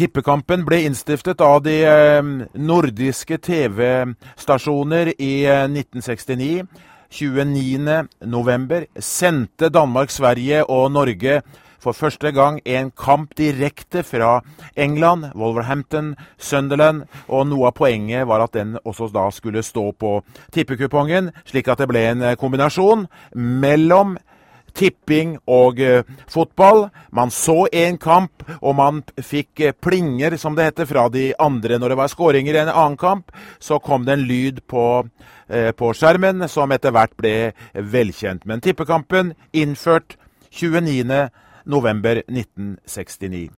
Tippekampen ble innstiftet av de eh, nordiske TV-stasjoner i 1969. 29.11. sendte Danmark, Sverige og Norge for første gang en kamp direkte fra England, Wolverhampton, Sunderland. Og noe av poenget var at den også da skulle stå på tippekupongen, slik at det ble en kombinasjon mellom tipping og uh, fotball. Man så en kamp, og man fikk uh, plinger, som det heter, fra de andre. Når det var skåringer i en annen kamp, så kom det en lyd på, uh, på skjermen som etter hvert ble velkjent. Men tippekampen innført 29 november 1969.